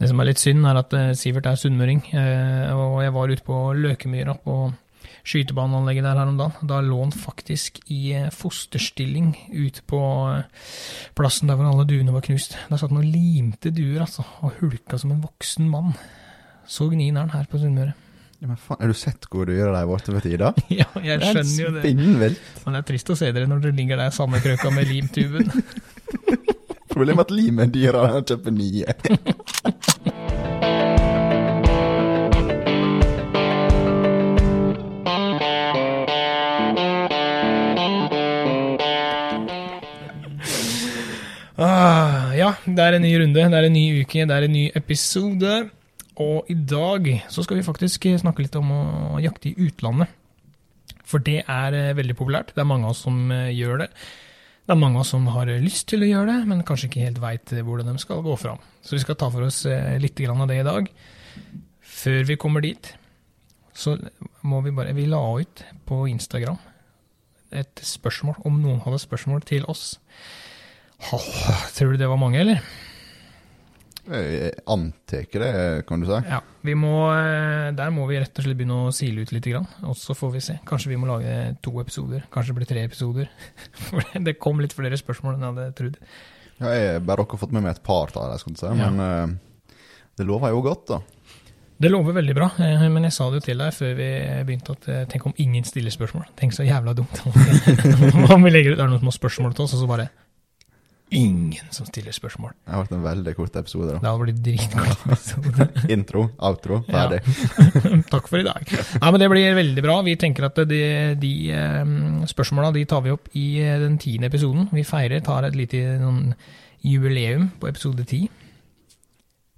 Det som er litt synd, er at eh, Sivert er sunnmøring, eh, og jeg var ute på Løkemyra på skytebaneanlegget der her om dagen. Da lå han faktisk i eh, fosterstilling ute på plassen der hvor alle duene var knust. Der satt han og limte duer, altså, og hulka som en voksen mann. Så gnien er han her på Sunnmøre. Ja, men faen, Har du sett hvor dyre de er blitt for tida? Ja, jeg er skjønner jo det. spinnvilt. Men det er trist å se dere når dere ligger der sammenkrøka med limtuben. Problemet er at limet er dyrere enn å kjøpe nye. Ah, ja, det er en ny runde, det er en ny uke, det er en ny episode. Og i dag så skal vi faktisk snakke litt om å jakte i utlandet. For det er eh, veldig populært. Det er mange av oss som eh, gjør det. Det er mange av oss som har lyst til å gjøre det, men kanskje ikke helt veit hvordan de skal gå fram. Så vi skal ta for oss eh, litt av det i dag. Før vi kommer dit, så må vi bare Vi la ut på Instagram et spørsmål, om noen hadde spørsmål til oss. Åh, tror du det var mange, eller? Jeg antar det, kan du si. Ja. Vi må, eh, der må vi rett og slett begynne å sile ut litt, og så får vi se. Kanskje vi må lage to episoder. Kanskje det blir tre episoder. For det kom litt flere spørsmål enn jeg hadde trodd. Ja, jeg bare har fått med meg et par av dem, skal du si. Men ja. det lover jo godt, da. Det lover veldig bra, eh, men jeg sa det jo til deg før vi begynte at eh, tenk om ingen stiller spørsmål. Tenk så jævla dumt. Om vi legger ut det er noen har spørsmål til oss, og så bare ingen som stiller spørsmål. Det har vært en veldig kort episode. da. Det har blitt dritkort episode. Intro, outro, ferdig. Takk for i dag. Nei, men Det blir veldig bra. Vi tenker at de, de eh, spørsmåla de tar vi opp i eh, den tiende episoden. Vi feirer, tar et lite jubileum på episode ti.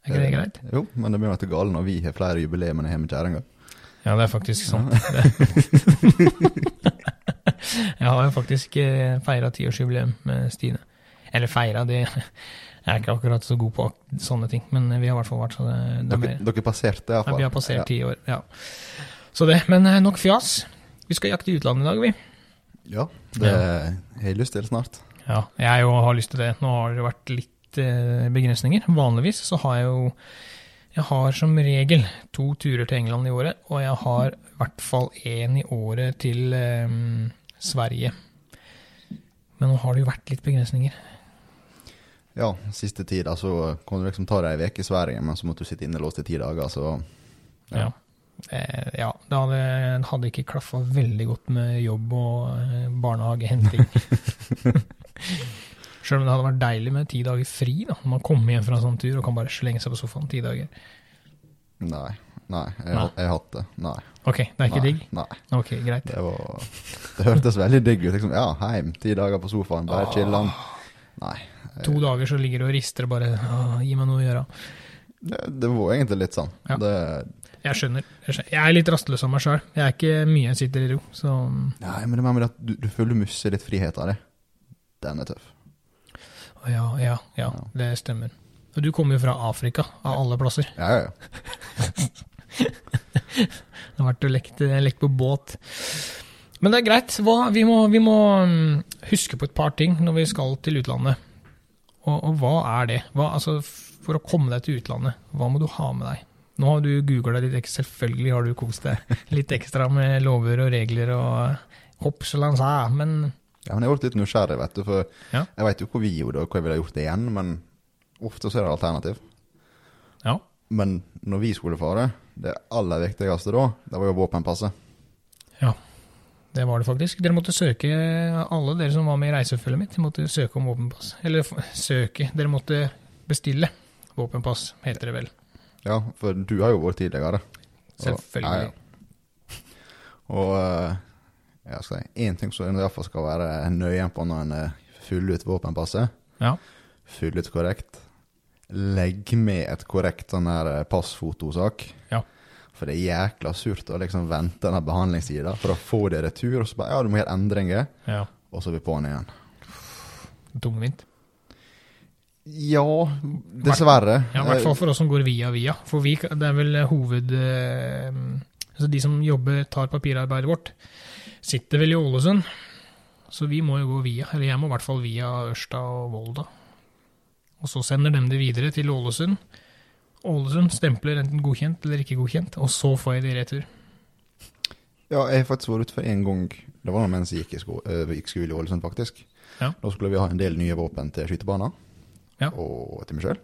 Er ikke det greit? Jo, men det blir jo til gale når vi har flere jubileum enn jeg har med kjerringa. Ja, det er faktisk sant. Jeg har jo faktisk eh, feira tiårsjubileum med Stine. Eller feira, det Jeg er ikke akkurat så god på sånne ting, men vi har i hvert fall vært så det, det er Dere, dere passerte Ja, vi har passert ti år, ja. Så det, men eh, nok fjas. Vi skal jakte i utlandet i dag, vi. Ja, det har jeg lyst til snart. Ja, jeg jo har lyst til det. Nå har det vært litt eh, begrensninger. Vanligvis så har jeg jo Jeg har som regel to turer til England i året, og jeg har i hvert fall én i året til eh, Sverige. Men nå har det jo vært litt begrensninger. Ja, siste tida så kunne du liksom ta deg ei uke i Sverige, men så måtte du sitte innelåst i ti dager, så Ja. Eh, ja, det hadde, hadde ikke klaffa veldig godt med jobb og eh, barnehagehenting. Sjøl om det hadde vært deilig med ti dager fri, da, man kommer hjem fra en sånn tur og kan bare slenge seg på sofaen ti dager. Nei. Nei, jeg, Nei. jeg hatt det. Nei. Ok, det er ikke nei, digg? Nei. Ok, greit. Det var Det hørtes veldig digg ut. Liksom, ja, heim, ti dager på sofaen, bare chiller'n. Nei. To dager så ligger du og rister og bare «Åh, Gi meg noe å gjøre. Det, det var egentlig litt sånn. Ja. Det, Jeg skjønner. Jeg, skjønner. jeg er litt rastløs av meg sjøl. Jeg er ikke mye jeg sitter i ro. Så nei, men det med at du, du føler du mister litt frihet av det. Den er tøff. Ja, ja, ja, Ja. det stemmer. Og du kommer jo fra Afrika, av alle plasser. Ja, ja, ja. Det har vært og lekt, lekt på båt. Men det er greit. Hva, vi, må, vi må mm, huske på et par ting når vi skal til utlandet. Og, og hva er det? Hva, altså, for å komme deg til utlandet, hva må du ha med deg? Nå har du googla litt ekstra, selvfølgelig har du kost deg litt ekstra med lover og regler og hopp så langt, men Ja, men jeg ble litt nysgjerrig, vet du. For Ja. jeg vet jo hvor vi gjorde og hva jeg ville gjort det igjen, men ofte så er det alternativ. ja. Men når vi skulle fare, det aller viktigste da, det var jo våpenpasset. Ja, det var det faktisk. Dere måtte søke, alle dere som var med i reisefølget mitt, måtte søke om våpenpass. Eller søke, dere måtte bestille våpenpass, heter det vel. Ja, for du har jo vært tidligere. Og- Selvfølgelig. Ja, ja. Og eh, jeg skal si, én ting som en i hvert fall skal være nøye på når en eh, fyller ut våpenpasset, Ja. fyll ut korrekt. Legg med et korrekt sånn her eh, passfotosak. Ja. For det er jækla surt å liksom vente den behandlingstida for å få det retur, og så bare ja, du må gjøre endringer, ja. og så er vi på'n igjen. Tungvint. Ja, dessverre. Ja, i hvert fall for oss som går via via. For vi, det er vel hoved... eh, Altså de som jobber, tar papirarbeidet vårt, sitter vel i Ålesund. Så vi må jo gå via, eller jeg må i hvert fall via Ørsta og Volda. Og så sender de det videre til Ålesund. Ålesund stempler enten godkjent eller ikke godkjent, og så får jeg det i retur. Ja, jeg har faktisk vært ute for én gang. Det var mens jeg gikk i sko øh, gikk skole i Ålesund, faktisk. Ja. Da skulle vi ha en del nye våpen til skytebanen Ja. og til meg sjøl.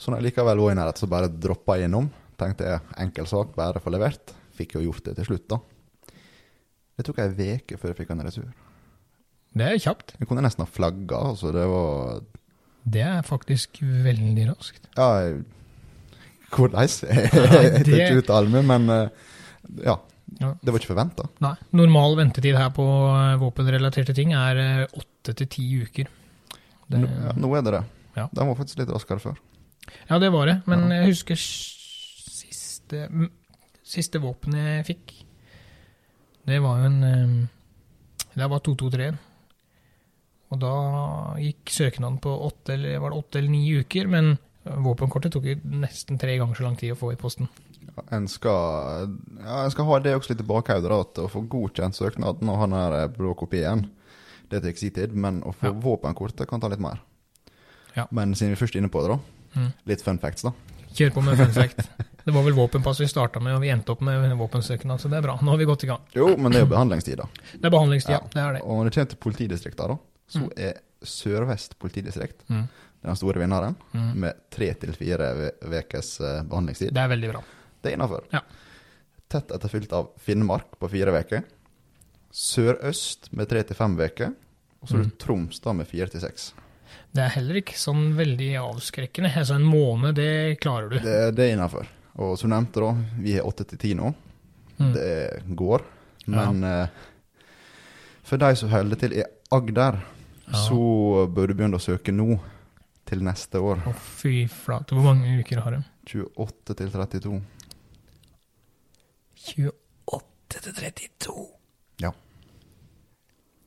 Så når jeg likevel var i nærheten, så bare droppa jeg innom. Tenkte jeg enkel sak, bare få levert. Fikk jo gjort det til slutt, da. Det tok ei uke før jeg fikk den i retur. Det er kjapt. Jeg kunne nesten ha flagga, altså. Det var Det er faktisk veldig raskt. Ja, jeg- hvordan? Tar det- ikke uttale meg, men eh, ja. Ja. Det var ikke forventa. Nei. Normal ventetid her på eh, våpenrelaterte ting er eh, åtte til ti uker. Det, Ja, nå er det det. Ja. Den var faktisk litt raskere før. ja, det var det. Men Ja. jeg husker siste, siste våpen jeg fikk. Det var jo en Det var 223. Og da gikk søknaden på åtte eller, var det åtte eller ni uker. Men våpenkortet tok jo nesten tre ganger så lang tid å få i posten. Ja, En skal, ja, en skal ha det også litt i bakhodet, at å få godkjent søknaden og ha den her blå kopien, det tar sin tid, men å få Ja. våpenkortet kan ta litt mer. Ja. Men siden vi først er inne på det, da, Mm. litt fun facts, da. Kjør på med fun fact. Det var vel våpenpass vi starta med, og vi endte opp med våpensøknad, så det er bra. Nå har vi gått i gang. Jo, men det er jo behandlingstid, da. Det er behandlingstida. Ja. Det er det. Og når det kommer til politidistrikter, da, så Mm. er Sør-Vest politidistrikt Mm. Den store vinneren, Mm. med tre til fire ukers behandlingstid. Det er veldig bra. Det er innafor. Ja. Tett etterfylt av Finnmark på fire uker. Sørøst med tre til fem uker. Og så er Mm. det Troms da med fire til seks. Det er heller ikke sånn veldig avskrekkende. Altså En måned, det klarer du. Det, det er innafor. Og som du nevnte, da, vi er åtte til ti nå. Mm. Det går. Men eh, for de som holder til i Agder, Ja. så bør du begynne å søke nå. Til neste år. Å, fy flate. Hvor mange uker har de? 28 til 32. 28 til 32. Ja.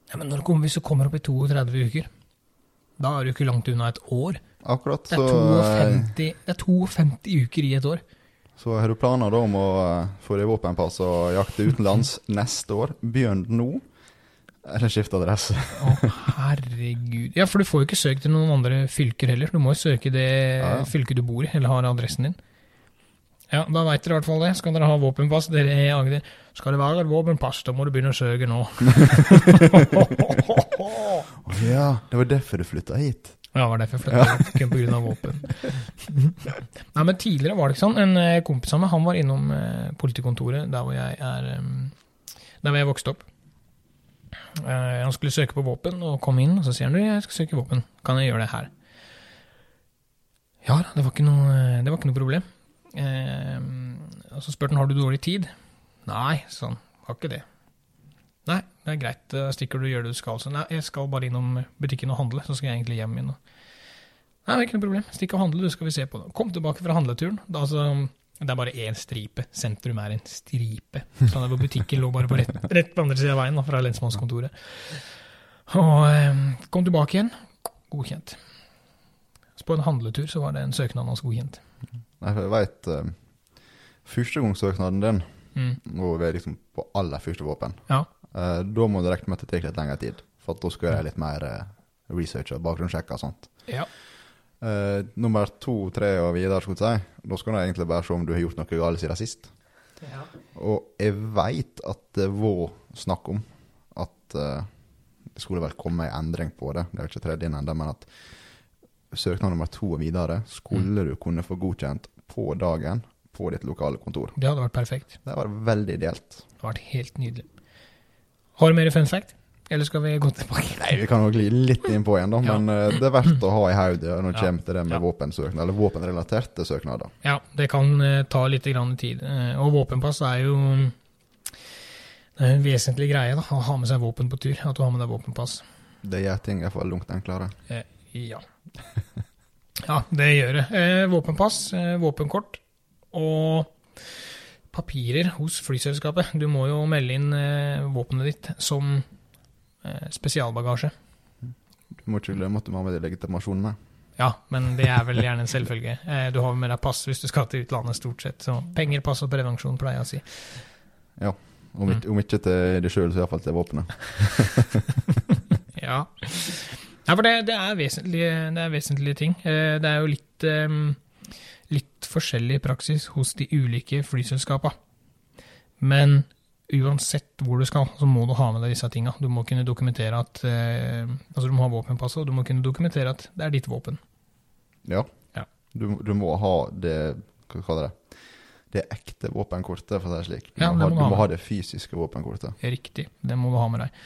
Ja, Men når kommer, hvis du kommer opp i 32 uker, da er du ikke langt unna et år. Akkurat. Det er eh, 52, det er 52 uker i et år. så har du planer da om å eh, få deg våpenpass og jakte utenlands neste år. Begynn nå. Eller skift adresse. Å, herregud. Ja, for du får jo ikke søkt til noen andre fylker heller. Du må jo søke det Ja, ja. fylket du bor i, eller har adressen din. Ja, da veit dere i hvert fall det. Skal dere ha våpenpass, dere i Agder. Skal det være et våpenpass, da må du begynne å søke nå. Ja, det var derfor du flytta hit. Ja, det var derfor jeg flytta hit, Kun av våpen. Nei, men tidligere var det ikke sånn. En eh, kompis av meg, han var innom eh, politikontoret der hvor jeg er Der hvor jeg vokste opp. Eh, han skulle søke på våpen, og kom inn, og så sier han du, jeg skal søke våpen. Kan jeg gjøre det her? Ja da, det var ikke noe, det var ikke noe problem. Eh, og så spurte han har du dårlig tid. Nei, sa han. Har ikke det. Nei, det er greit. Stikker du gjør det du skal. Så nei, jeg skal bare innom butikken og handle, så skal jeg egentlig hjem igjen. Nei, det er ikke noe problem. Stikk og handle, du skal vi se på det. Kom tilbake fra handleturen. Da, altså, det er bare én stripe. Sentrum er en stripe. Sånn at butikken lå bare på rett, rett på andre siden av veien, da, fra lensmannskontoret. Og eh, kom tilbake igjen. Godkjent. Så på en handletur så var det en søknad hans godkjent. Nei, for jeg veit uh, Førstegangssøknaden din, Mm. og vi er liksom på aller første våpen, Ja. uh, da må du regne med at det tar litt lengre tid. For da skal jeg litt mer uh, research og bakgrunnssjekke og sånt. ja. Eh, nummer to, tre og videre, skulle jeg si, da skal du egentlig bare se om du har gjort noe galt siden sist. Og jeg veit at det var snakk om at uh, det skulle vel komme en endring på det, det er jo ikke tredd inn ennå, men at søknad nummer to og videre skulle du kunne få godkjent på dagen på ditt lokale kontor. Det hadde vært perfekt. Det hadde vært veldig ideelt. Det hadde vært helt nydelig. Har du mer fun fact? Eller skal vi gå tilbake? Nei, vi kan jo gli litt innpå igjen, da, Ja. men eh, det er verdt å ha i hodet når det Ja. kommer til det med Ja. våpensøknad, eller våpenrelaterte søknader. Ja, det kan eh, ta litt grann tid. Eh, og våpenpass er jo det er en vesentlig greie, da, å ha med seg våpen på tur. At du har med deg våpenpass. Det gjør ting iallfall langt enklere. Ja. ja, det gjør det. Våpenpass, våpenkort og papirer hos flyselskapet. Du må jo melde inn våpenet ditt som spesialbagasje. Du må ikke glemme at du må ha med deg legitimasjon med. Ja, men det er vel gjerne en selvfølge. Eh, du har med deg pass hvis du skal til utlandet, stort sett. Så penger, pass og prevensjon, pleier jeg å si. Om, ikke, om ikke til deg sjøl, så iallfall til våpenet. Ja. ja for det, det, er det er vesentlige ting. Eh, Det er jo litt eh, litt forskjellig praksis hos de ulike flyselskapa. Men uansett hvor du skal, så må du ha med deg disse tinga. Du må kunne dokumentere at eh, Altså, du må ha våpenpasset, og du må kunne dokumentere at det er ditt våpen. Ja. Ja. Du, du må ha det Hva kaller det? Det ekte våpenkortet, for å si det slik. Du, Ja, må, det må ha, du du ha må ha det fysiske våpenkortet. Riktig, det må du ha med deg.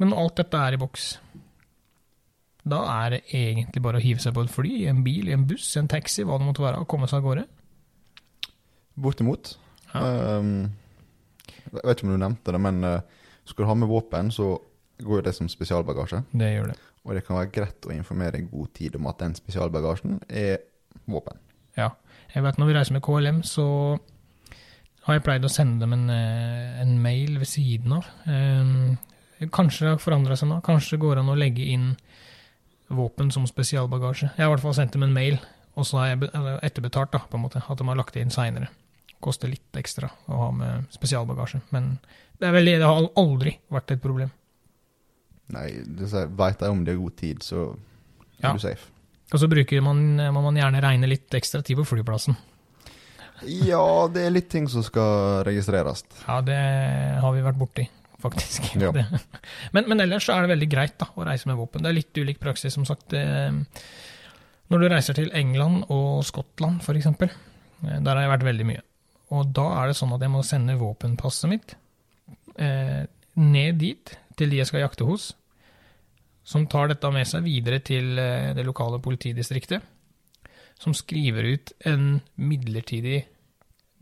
Men alt dette er i boks, da er det egentlig bare å hive seg på et fly, i en bil, i en buss, i en taxi, hva det måtte være, og komme seg av gårde. Bortimot. Ja. Ehm, jeg vet ikke om du nevnte det, men eh, skal du ha med våpen, så går jo det som spesialbagasje. Det gjør det. Og det kan være greit å informere i god tid om at den spesialbagasjen er våpen. Ja. Jeg vet når vi reiser med KLM, så har jeg pleid å sende dem en, eh, en mail ved siden av. Eh, Kanskje det har forandra seg nå. Kanskje det går an å legge inn våpen som spesialbagasje. Jeg har i hvert fall sendt dem en mail, og så har jeg etterbetalt da, på en måte, at de har lagt det inn seinere. Koster litt ekstra å ha med spesialbagasje, men det, veldig, det har aldri vært et problem. Nei, veit de om det er god tid, så er Ja. du safe. Og så man, må man gjerne regne litt ekstra tid på flyplassen. Ja, det er litt ting som skal registreres. Ja, det har vi vært borti, faktisk. Ja. Men, men ellers så er det veldig greit da, å reise med våpen. Det er litt ulik praksis, som sagt. Når du reiser til England og Skottland, f.eks., der har jeg vært veldig mye. Og da er det sånn at jeg må sende våpenpasset mitt eh, ned dit, til de jeg skal jakte hos, som tar dette med seg videre til eh, det lokale politidistriktet, som skriver ut en midlertidig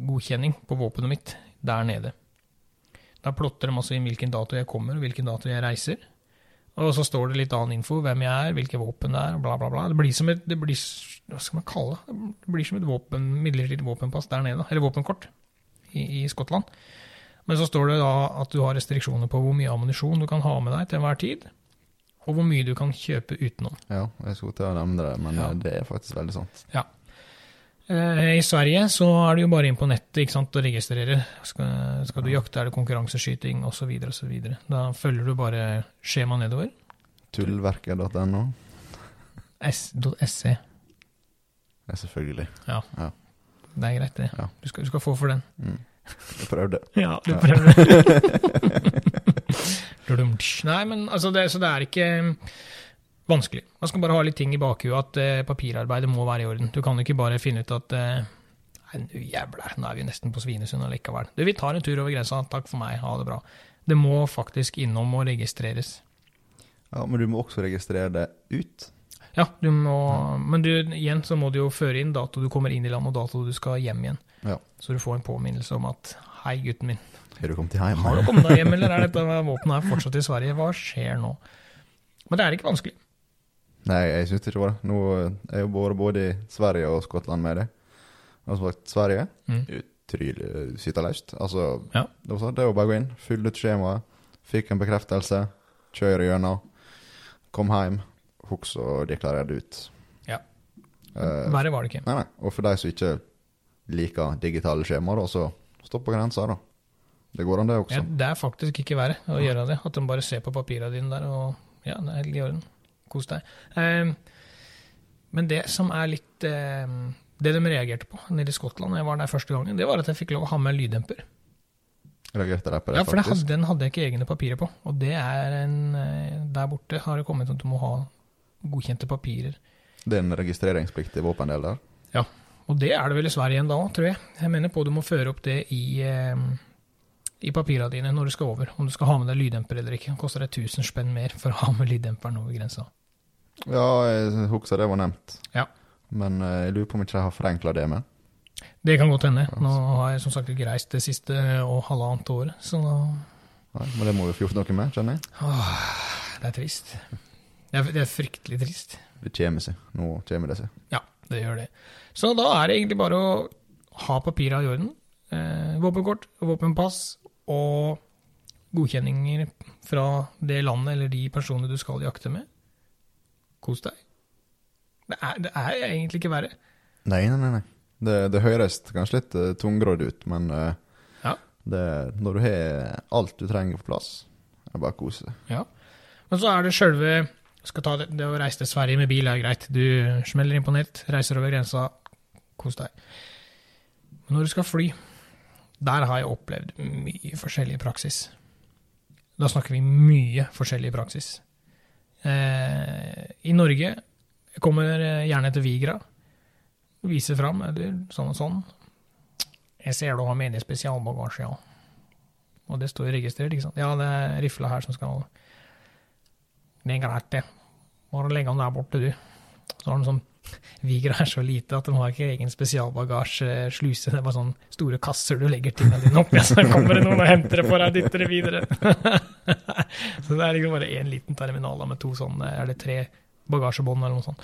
godkjenning på våpenet mitt der nede. Da plotter de altså inn hvilken dato jeg kommer, og hvilken dato jeg reiser. Og så står det litt annen info, hvem jeg er, hvilke våpen det er, bla, bla, bla. Det blir som et, det blir, hva skal man kalle det? Det blir som et våpen, midlertidig våpenpass der nede, eller våpenkort, i, i Skottland. Men så står det da at du har restriksjoner på hvor mye ammunisjon du kan ha med deg til enhver tid, og hvor mye du kan kjøpe utenom. Ja, jeg skulle til å nevne det, men Ja. det er faktisk veldig sant. Eh, I Sverige så er det jo bare inn på nettet ikke sant, og registrerer. Skal, skal du jakte, er det konkurranseskyting osv. osv. Da følger du bare skjemaet nedover. Tullverket.no .se. Ja, selvfølgelig. Det er greit, det. Ja. Du, skal, du skal få for den. Mm. Jeg prøvde. Ja, du prøvde. Nei, men altså, det, så det er ikke vanskelig. Man skal bare ha litt ting i bakhuet at eh, papirarbeidet må være i orden. Du kan jo ikke bare finne ut at eh, Nei, nu jævla, nå er vi nesten på Svinesund allikevel. Du, vi tar en tur over grensa, takk for meg, ha det bra. Det må faktisk innom og registreres. Ja, Men du må også registrere det ut. Ja, du må, men du, igjen så må du jo føre inn dato du kommer inn i landet, og dato du skal hjem igjen. Ja. Så du får en påminnelse om at hei, gutten min, Har du kommet hjem? har du kommet deg hjem, eller er dette våpenet her fortsatt i Sverige? Hva skjer nå? Men det er ikke vanskelig. Nei, jeg syns ikke det var det. Nå eh, er jeg både, både i Sverige og Skottland med det. Altså, sagt, Sverige Mm. utrolig skytterløst. Altså, Ja. det var så, det var bare å gå inn, fylle ut skjemaet, fikk en bekreftelse, kjøre gjennom, kom hjem, husk å deklarere ut. Ja. Eh, Verre var det ikke. nei, nei. Og for de som ikke liker digitale skjemaer, så stopp på grensa, da. Det går an, det også. Ja, det er faktisk ikke verre å gjøre det. At de bare ser på papirene dine der, og ja, det er helt i orden. Kos deg. Eh, men det som er litt eh, Det de reagerte på nede i Skottland jeg var der første gangen, det var at jeg fikk lov å ha med lyddemper. Reagerte deg på det, Ja, for det hadde, den hadde jeg ikke egne papirer på. Og det er en eh, Der borte har det kommet at du må ha godkjente papirer. Det er en registreringspliktig våpendel der. Ja. Og det er det vel i Sverige igjen da òg, tror jeg. Jeg mener på du må føre opp det i, eh, i papirene dine når du skal over. Om du skal ha med deg lyddemper eller ikke. Det koster deg 1000 spenn mer for å ha med lyddemperen over grensa. Ja, jeg husker det var nevnt. Ja. Men eh, jeg lurer på om ikke jeg har forenkla det med. Det kan godt hende. Nå har jeg som sagt ikke reist det siste og halvannet året, så Nei, men det må vi få gjort noe med, kjenner jeg. åh, det er trist. Det er, det er fryktelig trist. Det kommer seg. Nå kommer det seg. Ja, det gjør det. Så da er det egentlig bare å ha papira i orden. Eh, våpenkort, våpenpass og godkjenninger fra det landet eller de personene du skal jakte med. Kos deg. Det er, det er egentlig ikke verre. Nei, nei, nei. Det, det høres kanskje litt uh, tungrodd ut, men uh, Ja. det, når du har alt du trenger på plass, er det bare å kose seg. Men så er det sjølve Skal ta det, det å reise til Sverige med bil er greit. Du smeller inn på nett, reiser over grensa, kos deg. Men når du skal fly, der har jeg opplevd mye forskjellig praksis. Da snakker vi mye forskjellig praksis. Eh, I Norge kommer gjerne til Vigra, viser fram, eller sånn og sånn. Jeg ser du har med deg spesialbagasje, ja. Og det står registrert, ikke sant. Ja, det er rifla her som skal Det er greit, det. Bare legg den der borte, du. Så har den sånn Vigra er så lite at de har ikke egen spesialbagasjesluse. Det er bare sånne store kasser du legger tingene dine oppi, så kommer det noen og henter det for deg og dytter det videre. så det er liksom bare én liten terminal med to sånne, eller tre bagasjebånd eller noe sånt.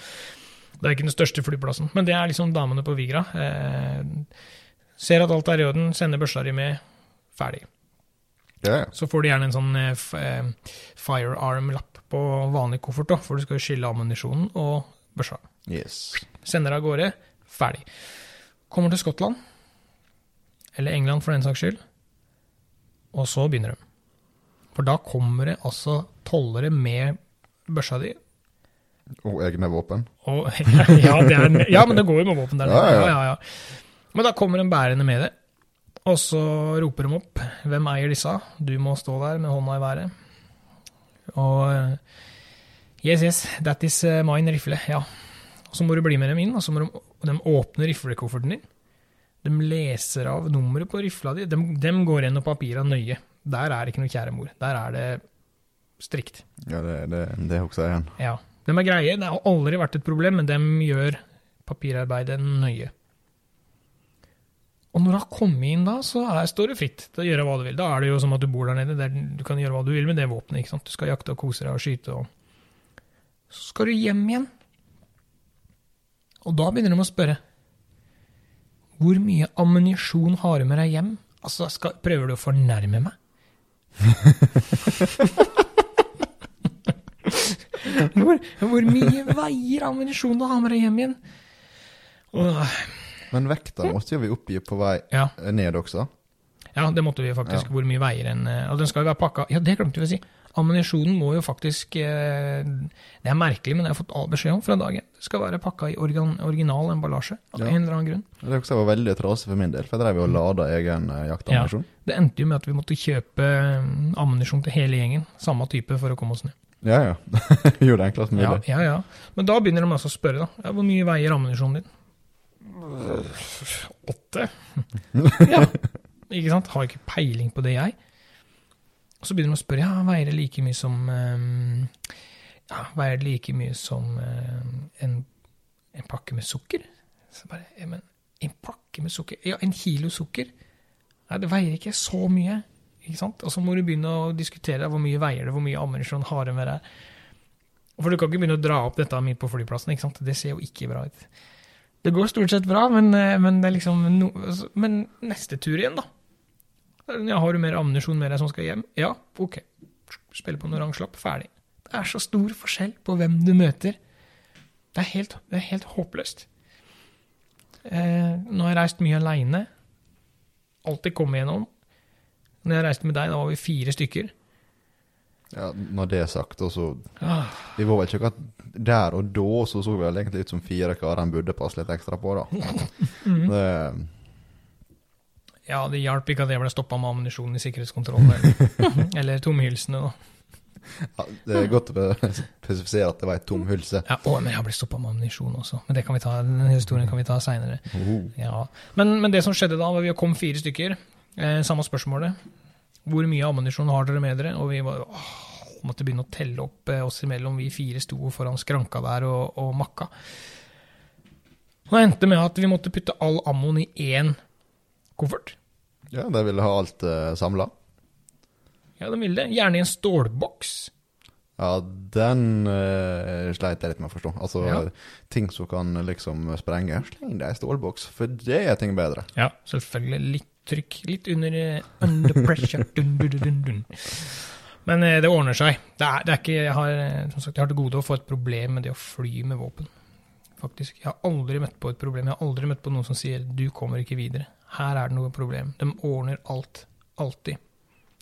Det er ikke den største flyplassen, men det er liksom damene på Vigra. Eh, ser at alt er i orden, sender børsa di med, ferdig. Ja. Så får du gjerne en sånn eh, eh, firearm-lapp på vanlig koffert, da, for du skal jo skille ammunisjonen og børsa. Yes. Sender av gårde, ferdig. Kommer til Skottland, eller England for den saks skyld, og så begynner de. For da kommer det altså tollere med børsa di, Og egne våpen. og ja, er, ja, men det går jo med våpen der. Ja, ja, ja. Men da kommer de bærende med det, og så roper de opp 'Hvem eier disse?' Du må stå der med hånda i været. Og Yes, yes, that is eh, mine rifle. Ja. Og så må du bli med dem inn, og så må de, de åpne riflekofferten din. De leser av nummeret på rifla di. De, de går gjennom papira nøye. Der er det ikke noe kjære mor. Der er det strikt. Ja, det, det, det husker jeg. Ja. De er greie. Det har aldri vært et problem, men de gjør papirarbeidet nøye. Og når du har kommet inn da, så er, står du fritt til å gjøre hva du vil. Da er det jo som at du bor der nede. Der du kan gjøre hva du vil med det våpenet. ikke sant? Du skal jakte og kose deg og skyte. og Så skal du hjem igjen. Og da begynner de å spørre Hvor mye ammunisjon har du med deg hjem? Altså, skal, Prøver du å fornærme meg? hvor, hvor mye veier ammunisjon du har med deg hjem igjen? Og, Men vekta måtte jo vi oppgi på vei ja, ned også. ja, det måtte vi faktisk. Hvor mye veier en eh, Og den skal jo være pakka Ja, det glemte vi å si. Ammunisjonen må jo faktisk eh, Det er merkelig, men jeg har fått all beskjed om fra dagen. Det skal være pakka i organ, original emballasje. Av Ja. en eller annen grunn. Det også var veldig trasig for min del, for jeg drev jo og lada egen jaktammunisjon. Ja. Det endte jo med at vi måtte kjøpe mm, ammunisjon til hele gjengen. Samme type for å komme oss ned. Ja, ja. Gjorde det enklest Ja, mulig. ja, ja. Men da begynner de altså å spørre, da. Ja, hvor mye veier ammunisjonen din? Åtte? ja. Ikke sant? Har ikke peiling på det, jeg. Og så begynner de å spørre ja, veier det like mye som ehm, ja, Veier det like mye som ehm, en, en pakke med sukker? Så bare, ja, men en pakke med sukker? Ja, en kilo sukker? Nei, det veier ikke så mye. Ikke sant? Og så må du begynne å diskutere hvor mye veier det, hvor mye ammunisjon har det med deg. For du kan ikke begynne å dra opp dette midt på flyplassen. ikke sant? Det ser jo ikke bra ut. Det går stort sett bra, men, eh, men liksom no, altså, Men neste tur igjen, da. Ja, har du mer ammunisjon med deg som skal hjem? Ja, ok. Spille på en oransje lapp, ferdig. Det er så stor forskjell på hvem du møter. Det er helt, det er helt håpløst. Eh, nå har jeg reist mye aleine. Alltid kommet gjennom. Når jeg reiste med deg, da var vi fire stykker. Ja, når det er sagt, og så Ah, Vi var vel ikke akkurat der og da, så så vi vel egentlig ut som fire karer en burde passe litt ekstra på, da. Mm. Det, ja, det hjalp ikke at jeg ble stoppa med ammunisjon i sikkerhetskontrollen. Eller, eller tomhylsene, da. ja, det er godt å spesifisere at det var ei tom hylse. Ja, å, men jeg ble stoppa med ammunisjon også. Men det kan vi ta, den historien kan vi ta seinere. Oh. Ja. Men, men det som skjedde da, var vi kom fire stykker. Eh, samme spørsmålet. Hvor mye ammunisjon har dere med dere? Og vi var, åh, måtte begynne å telle opp eh, oss imellom. Vi fire sto foran skranka der og, og makka. Og det endte med at vi måtte putte all ammoen i én koffert. Ja, de vil ha alt uh, samla. Ja, de vil det. Gjerne i en stålboks. Ja, den uh, sleit jeg litt med å forstå. Altså, Ja. ting som kan liksom sprenge. Sleng det i stålboks, for det er ting bedre. Ja, selvfølgelig. Litt trykk. Litt under uh, under pressure. Dun, dun, dun, dun. Men uh, det ordner seg. Det er, det er ikke, jeg, har, eh, som sagt, jeg har til gode å få et problem med det å fly med våpen. Faktisk. Jeg har aldri møtt på et problem. Jeg har aldri møtt på noen som sier 'du kommer ikke videre'. Her er det noe problem. De ordner alt. Alltid.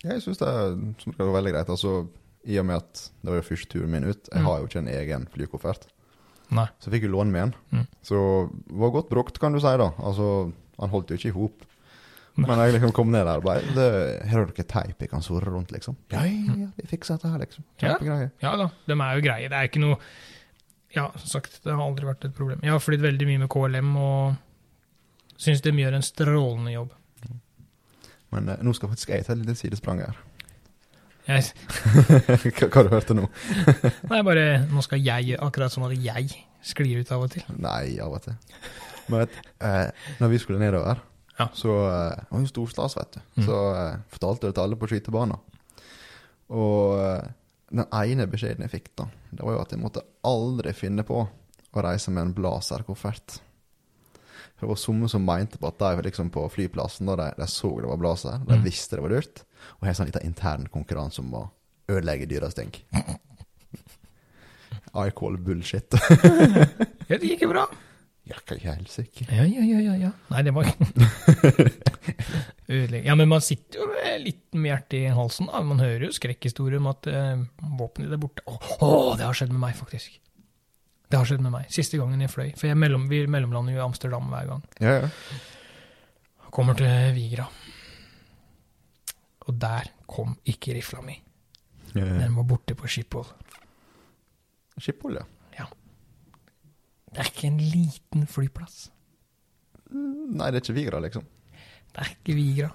Jeg syns det er veldig greit. Altså, i og med at det var første turen min ut. Jeg Mm. har jo ikke en egen flykoffert. Nei. Så jeg fikk jo låne med en. Mm. Så det var godt brukt, kan du si, da. Altså, han holdt jo ikke i hop. Men jeg liksom kom ned der og bare 'Her har dere teip jeg kan surre rundt', liksom. Ja, ja, ja, vi fikser dette her, liksom. Ja. Ja da, de er jo greie. Det er ikke noe Ja, som sagt, det har aldri vært et problem. Jeg har flydd veldig mye med KLM og syns de gjør en strålende jobb. Men eh, nå skal faktisk jeg ta et lite sidesprang her. Jeg, hva, hva du hørte nå? nei, bare Nå skal jeg gjøre akkurat sånn at jeg sklir ut av og til. Nei, av og til. Men vet, eh, når vi skulle nedover, Ja. så eh, var jo storstas, vet du. Mm. Så eh, fortalte jeg det til alle på skytebanen. Og eh, den ene beskjeden jeg fikk, da, det var jo at jeg måtte aldri finne på å reise med en blazer-koffert. Det var noen som mente på at de liksom på flyplassen, da de, de så det var blazer, de Mm. visste det var dyrt, og har sånn liten intern konkurranse om å ødelegge dyras ting. I call bullshit. Ja, det gikk jo bra. Ja, ikke helt sikker. Ja, ja, ja, ja. ja. Nei, det var ikke. Ja, men man sitter jo med litt med hjertet i halsen. da. Man hører jo skrekkhistorier om at uh, våpenet er borte. Å, å, det har skjedd med meg, faktisk. Det har skjedd med meg. Siste gangen jeg fløy. For jeg mellom, vi mellomlander jo i Amsterdam hver gang. Ja, ja. Kommer til Vigra. Og der kom ikke rifla mi. Den var borte på Schiphol. Schiphol, ja. Det er ikke en liten flyplass. Nei, det er ikke Vigra, liksom. Det er ikke Vigra.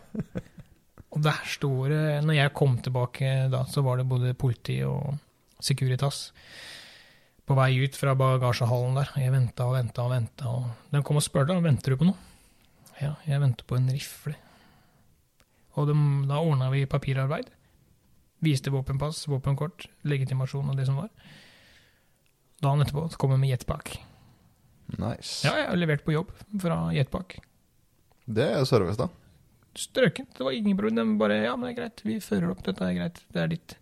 Og der står det Når jeg kom tilbake da, så var det både politi og Securitas på vei ut fra bagasjehallen der. Jeg venta og venta og venta. Og de kom og spurte om venter du på noe. Ja, jeg venter på en rifle. Og de, da ordna vi papirarbeid. Viste våpenpass, våpenkort, legitimasjon og det som var. Dagen etterpå så kom jeg med jetpack. Nice. Ja, jeg har levert på jobb fra jetpack. Det er service, da. strøkent. Det var ingen problem. De bare Ja, men det er greit. Vi fører opp. Dette er greit. Det er ditt.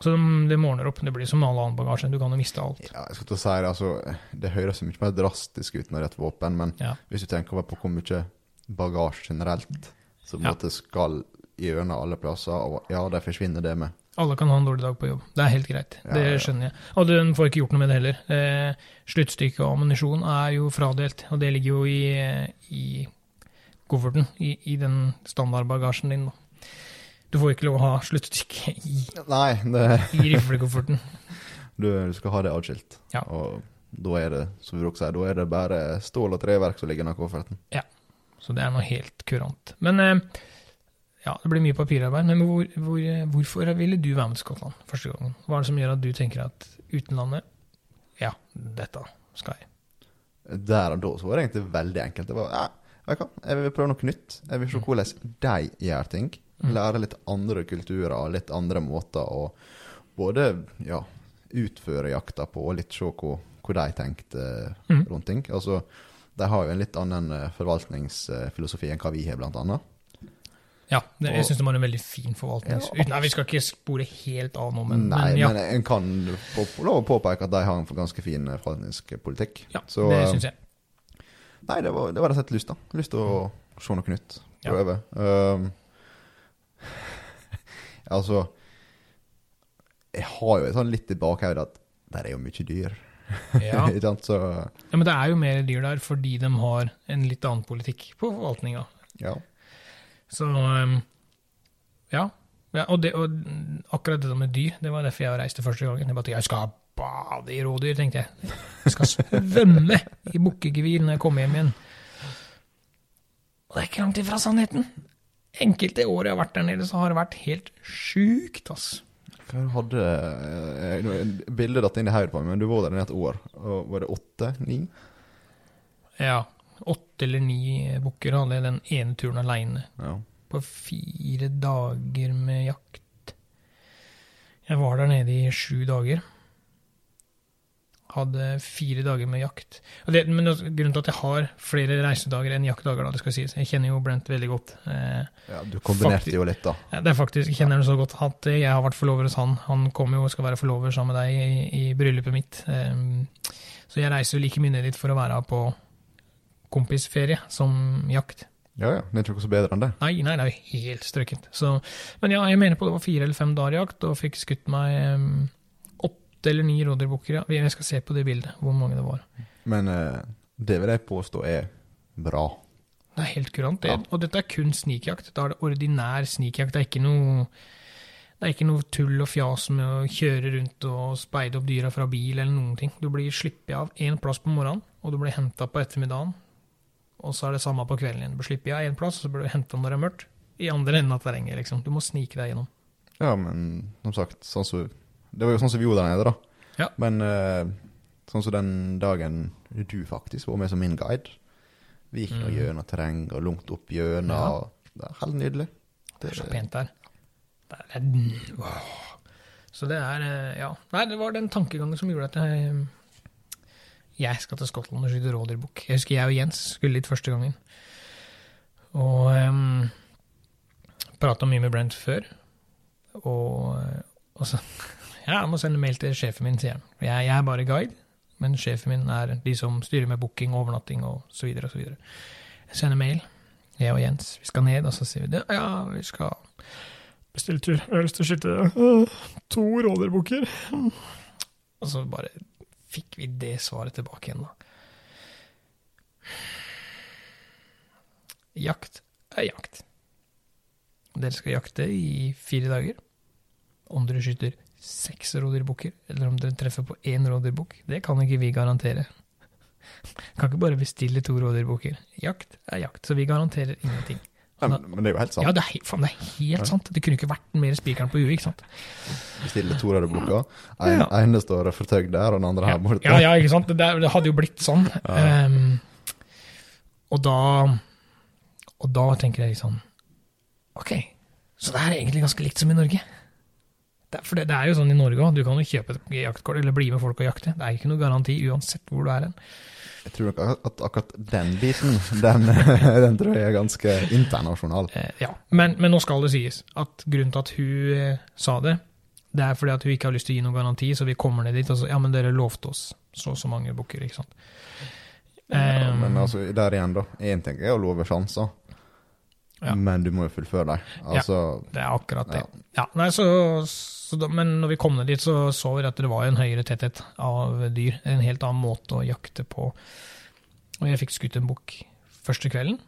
Så de, de morner opp. Det blir som all annen bagasje. Du kan jo miste alt. Ja, jeg skal til å si det, altså, det høres mye mer drastisk ut når det er et våpen, men Ja. hvis du tenker på hvor mye bagasje generelt som Ja. skal gjennom alle plasser, og ja, de forsvinner det med. Alle kan ha en dårlig dag på jobb. Det er helt greit. Ja, det ja. skjønner jeg. Og den får ikke gjort noe med det heller. Eh, sluttstykke og ammunisjon er jo fradelt, og det ligger jo i, i kofferten, i, i den standardbagasjen din. da. Du får ikke lov å ha sluttstykke i, Nei, det, i riflekofferten. du, du skal ha det atskilt. Ja. Og da er det, som Brok sier, da er det bare stål og treverk som ligger i den kofferten. Så det er noe helt kurant. Men eh, ja, det blir mye papirarbeid. Men hvor, hvor, hvorfor ville du være med til Skottland første gangen? Hva er det som gjør at du tenker at utenlandet Ja, dette skal jeg. Der og da så var det egentlig veldig enkelt. Det var, ja, jeg, kan, jeg vil prøve noe nytt. Jeg vil se hvordan de gjør ting. Mm. Lære litt andre kulturer, litt andre måter å både ja, utføre jakta på, og litt se hvor, hvor de tenkte Mm. rundt ting. Altså, de har jo en litt annen eh, forvaltningsfilosofi enn hva vi har, blant annet. Ja, det, jeg syns det var en veldig fin forvaltning. Ja, nei, vi skal ikke spore helt av nå, men, Nei, men ja. men en kan få lov å påpeke at de har en ganske fin forvaltningsk forvaltningspolitikk. ja Så, det eh, syns jeg. Nei, det var, det var rett og slett lyst, da. Lyst til å se noe nytt. Ja. Um, altså Jeg har jo et sånn litt i bakhodet at der er jo mye dyr. Ja. Så ja, Men det er jo mer dyr der fordi de har en litt annen politikk på forvaltninga. ja. Så um, ja. ja og, det, og akkurat det med dyr, det var derfor jeg reiste første gangen. Jeg bare tenkte, jeg skal bade i rådyr, tenkte jeg. Jeg skal svømme i bukkegevir når jeg kommer hjem igjen. Og det er ikke langt ifra sannheten. Enkelte år jeg har vært der nede, så har det vært helt sjukt, ass. Hva hadde eh, Bildet datt inn i hodet på meg, men du var der i et år. Og var det åtte? Ni? Ja, åtte eller ni bukker hadde jeg den ene turen aleine. Ja. På fire dager med jakt. Jeg var der nede i sju dager. Hadde fire dager med jakt. Og det, men grunnen til at jeg har flere reisedager enn jaktdager, da, det skal sies. Jeg kjenner jo Brent veldig godt. Eh, ja, du kombinerte jo litt, da. ja, det er faktisk, jeg kjenner det så godt at jeg har vært forlover hos han. Han kommer jo og skal være forlover sammen med deg i, i bryllupet mitt. Eh, så jeg reiser jo like mye ned dit for å være på kompisferie som jakt. Ja, ja. Det er ikke noe så bedre enn det. Nei, nei, det jo helt strøkent. Så, men ja, jeg mener på det var fire eller fem dager jakt, og fikk skutt meg um, åtte eller ni rådyrbukker. Ja. Jeg skal se på det bildet, hvor mange det var. Men eh, det vil jeg påstå er bra. Det er helt kurant, det. Ja. Og dette er kun snikjakt. Da er det ordinær snikjakt. Det er ikke noe det er ikke noe tull og fjas med å kjøre rundt og speide opp dyra fra bil eller noen ting. Du blir sluppet av én plass på morgenen, og du blir henta på ettermiddagen. Og så er det samme på kvelden igjen. Du blir sluppet av én plass, og så blir du henta når det er mørkt. I andre enden av terrenget, liksom. Du må snike deg gjennom. Ja, men som sagt, sånn som det var jo sånn som vi gjorde der nede, da. Ja. Men eh, sånn som den dagen du faktisk var med som min guide. Vi gikk nå Mm. gjennom terreng og langt opp gjennom. Ja. Det er helt nydelig. Det er så pent der. Det er, wow. Så det er eh, Ja. Nei, det var den tankegangen som gjorde at jeg Jeg skal til Skottland og skyte rådyrbukk. Jeg husker jeg og Jens skulle dit første gangen. Og um, prata mye med Brent før. Og, og så Ja, jeg må sende mail til sjefen min, sier han. Jeg, jeg er bare guide, men sjefen min er de som styrer med booking, overnatting og så videre og så videre. Jeg sender mail, jeg og Jens. Vi skal ned, og så sier vi det. Ja, vi skal bestille tur. Jeg har lyst til å skyte øh, to rådyrbukker. Og så bare fikk vi det svaret tilbake igjen, da. Jakt er jakt. Dere skal jakte i fire dager. Om dere skyter seks rådyrbukker, eller om dere treffer på én rådyrbukk, det kan ikke vi garantere. Kan ikke bare bestille to rådyrbukker. Jakt er jakt, så vi garanterer ingenting. Ja, men, men det er jo helt sant. Ja, det er, faen, det er helt sant. Det kunne ikke vært mer spikeren på huet, ikke sant? Bestille to rødebukka. En, Ja. ene står fortøyd der, og den andre her borte. Ja, ja, ikke sant? Det, det hadde jo blitt sånn. Ehm, og da Og da tenker jeg sånn Ok, så det er egentlig ganske likt som i Norge. For det, det er jo sånn i Norge òg. Du kan jo kjøpe et jaktkort eller bli med folk og jakte. Det er ikke noe garanti uansett hvor du er hen. Jeg tror nok at, at akkurat den biten, den, den tror jeg er ganske internasjonal. Eh, ja. men, men nå skal det sies at grunnen til at hun eh, sa det, det er fordi at hun ikke har lyst til å gi noen garanti, så vi kommer ned dit og så Ja, men dere lovte oss så og så mange bukker, ikke sant. Ja, um, men altså, der igjen, da. Én ting er å love sjanser, Ja. men du må jo fullføre dem. Altså, Det er akkurat det. Ja, nei, så, så da, men når vi kom ned dit, så så vi at det var en høyere tetthet av dyr. En helt annen måte å jakte på. Og jeg fikk skutt en bukk første kvelden.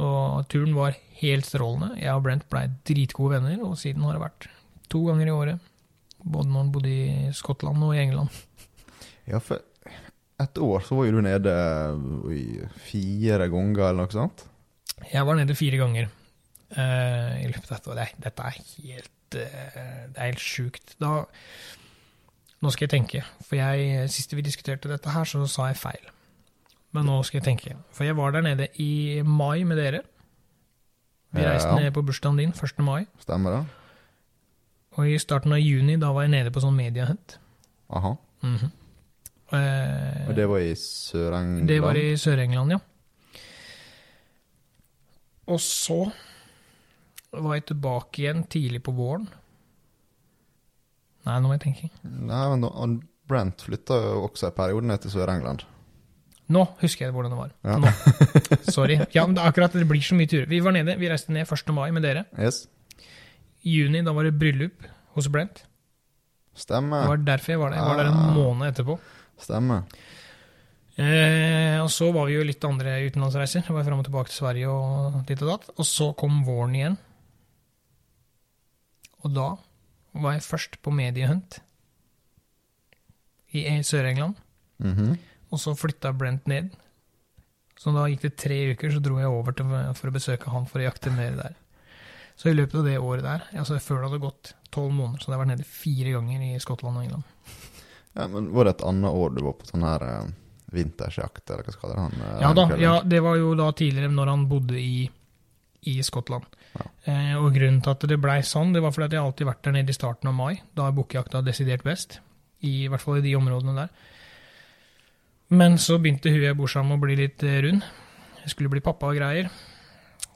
Og turen var helt strålende. Jeg og Brent blei dritgode venner, og siden har det vært to ganger i året. Både når han bodde i Skottland og i England. ja, for et år så var jo du nede i fire ganger, eller noe sånt. Jeg var nede fire ganger uh, i løpet av dette året. Dette er helt, det er helt sjukt. Da Nå skal jeg tenke, for jeg, sist vi diskuterte dette her, så sa jeg feil. Men nå skal jeg tenke. For jeg var der nede i mai med dere. Vi reiste Ja. ned på bursdagen din 1. mai. Stemmer det? Og i starten av juni, da var jeg nede på sånn mediehunt. Aha. Mhm. Eh, Og det var i Sør-England? Det var i Sør-England, ja. Og så var jeg tilbake igjen tidlig på våren. Nei, nå må jeg tenke. Nei, men han Brent flytta jo også en periode ned til Sør-England. Nå husker jeg hvordan det var. Ja. Nå. Sorry. Ja, men det er akkurat det blir så mye turer. Vi var nede, vi reiste ned 1. mai med dere. Yes. I juni, da var det bryllup hos Brent. Det var derfor jeg var der. Jeg var der en Ah. måned etterpå. Stemmer. Eh, og så var vi jo litt andre utenlandsreiser. Jeg var fram og tilbake til Sverige og ditt og datt. Og så kom våren igjen. Og da var jeg først på mediehunt i Sør-England. Mhm. Og så flytta Brent ned. Så da gikk det tre uker, så dro jeg over til, for å besøke han for å jakte mer der. Så i løpet av det året der, altså før det hadde gått tolv måneder, så hadde jeg vært nede fire ganger i Skottland og England. Ja, men Var det et annet år du var på sånn her uh, vintersjakt, eller hva skal det han? Uh, Ja da, ja, det var jo da tidligere når han bodde i, i Skottland. Eh, og grunnen til at det blei sånn, det var fordi at jeg alltid vært der nede i starten av mai. Da er bukkjakta desidert best. I, I hvert fall i de områdene der. Men så begynte hun jeg bor sammen med å bli litt eh, rund. Jeg skulle bli pappa og greier.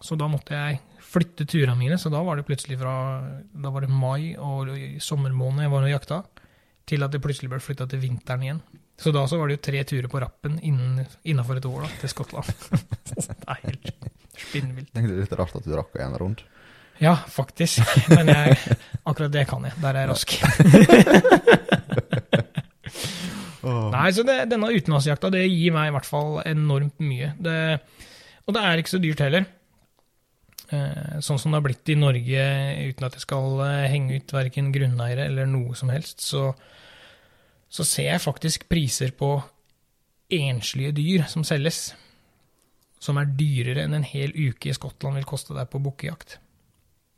Så da måtte jeg flytte turene mine. Så da var det plutselig fra Da var det mai og sommermåned jeg var og jakta, til at det plutselig ble flytta til vinteren igjen. Så da så var det jo tre turer på rappen innenfor et år da, til Skottland. Det er helt Spinnvilt. er litt rart at du rakk en rundt. Ja, faktisk. Men jeg, akkurat det kan jeg. Der er jeg rask. Nei, så det, denne utenlandsjakta det gir meg i hvert fall enormt mye. Det, og det er ikke så dyrt heller. Eh, sånn som det har blitt i Norge, uten at jeg skal eh, henge ut verken grunneiere eller noe som helst, så, så ser jeg faktisk priser på enslige dyr som selges, som er dyrere enn en hel uke i Skottland vil koste deg på bukkejakt.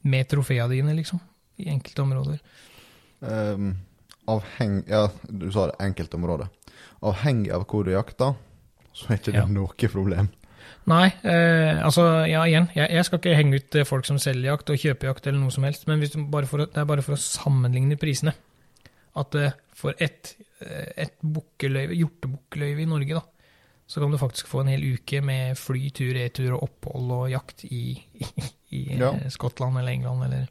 Med trofea dine, liksom. I enkelte områder. Um, avheng... Ja, du sa det, enkelte områder. Avhengig av hvor du jakter, så er ikke det Ja. noe problem. Nei, eh, altså, ja, igjen, jeg, jeg skal ikke henge ut eh, folk som selger jakt og kjøper jakt eller noe som helst, men for det er bare for å sammenligne prisene. At eh, for ett eh, et bukkeløyve, hjortebukkeløyve i Norge, da, så kan du faktisk få en hel uke med fly, tur, retur og opphold og jakt i, i, i eh, Ja. Skottland eller England eller